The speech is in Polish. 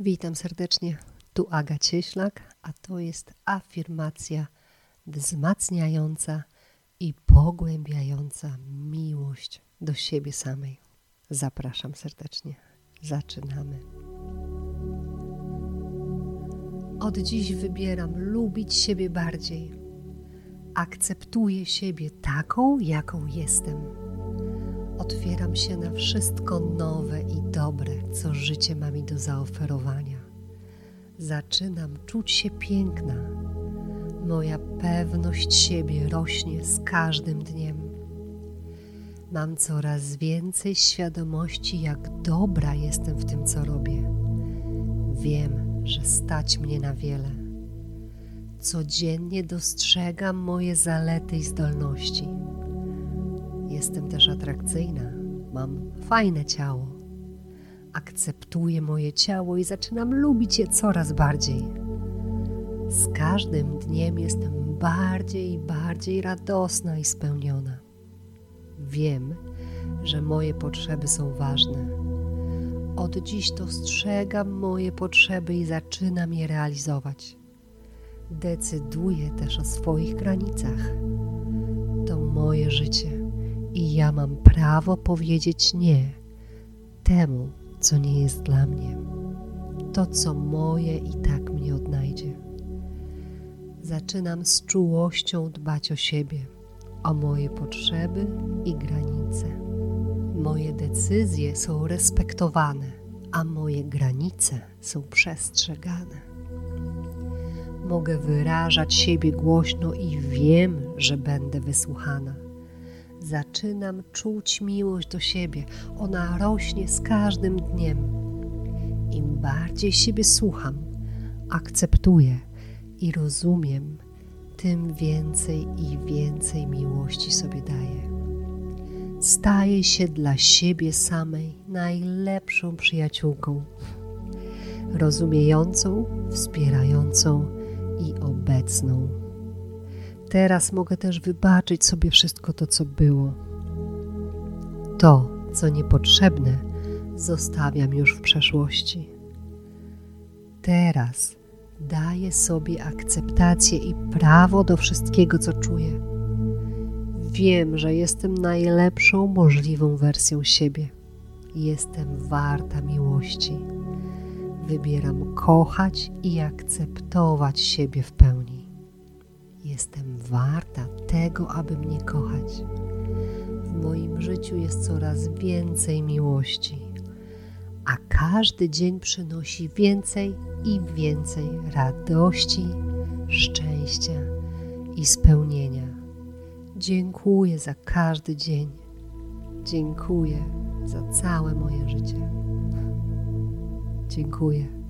Witam serdecznie. Tu Aga Cieślak, a to jest afirmacja wzmacniająca i pogłębiająca miłość do siebie samej. Zapraszam serdecznie. Zaczynamy. Od dziś wybieram lubić siebie bardziej. Akceptuję siebie taką, jaką jestem. Otwieram się na wszystko nowe i dobre, co życie ma mi do zaoferowania. Zaczynam czuć się piękna. Moja pewność siebie rośnie z każdym dniem. Mam coraz więcej świadomości, jak dobra jestem w tym, co robię. Wiem, że stać mnie na wiele. Codziennie dostrzegam moje zalety i zdolności. Jestem też atrakcyjna, mam fajne ciało. Akceptuję moje ciało i zaczynam lubić je coraz bardziej. Z każdym dniem jestem bardziej i bardziej radosna i spełniona. Wiem, że moje potrzeby są ważne. Od dziś dostrzegam moje potrzeby i zaczynam je realizować. Decyduję też o swoich granicach. To moje życie i ja mam prawo powiedzieć nie temu, co nie jest dla mnie. To, co moje, i tak mnie odnajdzie. Zaczynam z czułością dbać o siebie, o moje potrzeby i granice. Moje decyzje są respektowane, a moje granice są przestrzegane. Mogę wyrażać siebie głośno i wiem, że będę wysłuchana zaczynam czuć miłość do siebie. Ona rośnie z każdym dniem. Im bardziej siebie słucham, akceptuję i rozumiem, tym więcej i więcej miłości sobie daję. Staję się dla siebie samej najlepszą przyjaciółką, rozumiejącą, wspierającą i obecną teraz mogę też wybaczyć sobie wszystko to, co było. To, co niepotrzebne, zostawiam już w przeszłości. Teraz daję sobie akceptację i prawo do wszystkiego, co czuję. Wiem, że jestem najlepszą możliwą wersją siebie. Jestem warta miłości. Wybieram kochać i akceptować siebie w pełni. Jestem warta tego, aby mnie kochać. W moim życiu jest coraz więcej miłości, a każdy dzień przynosi więcej i więcej radości, szczęścia i spełnienia. Dziękuję za każdy dzień. Dziękuję za całe moje życie. Dziękuję.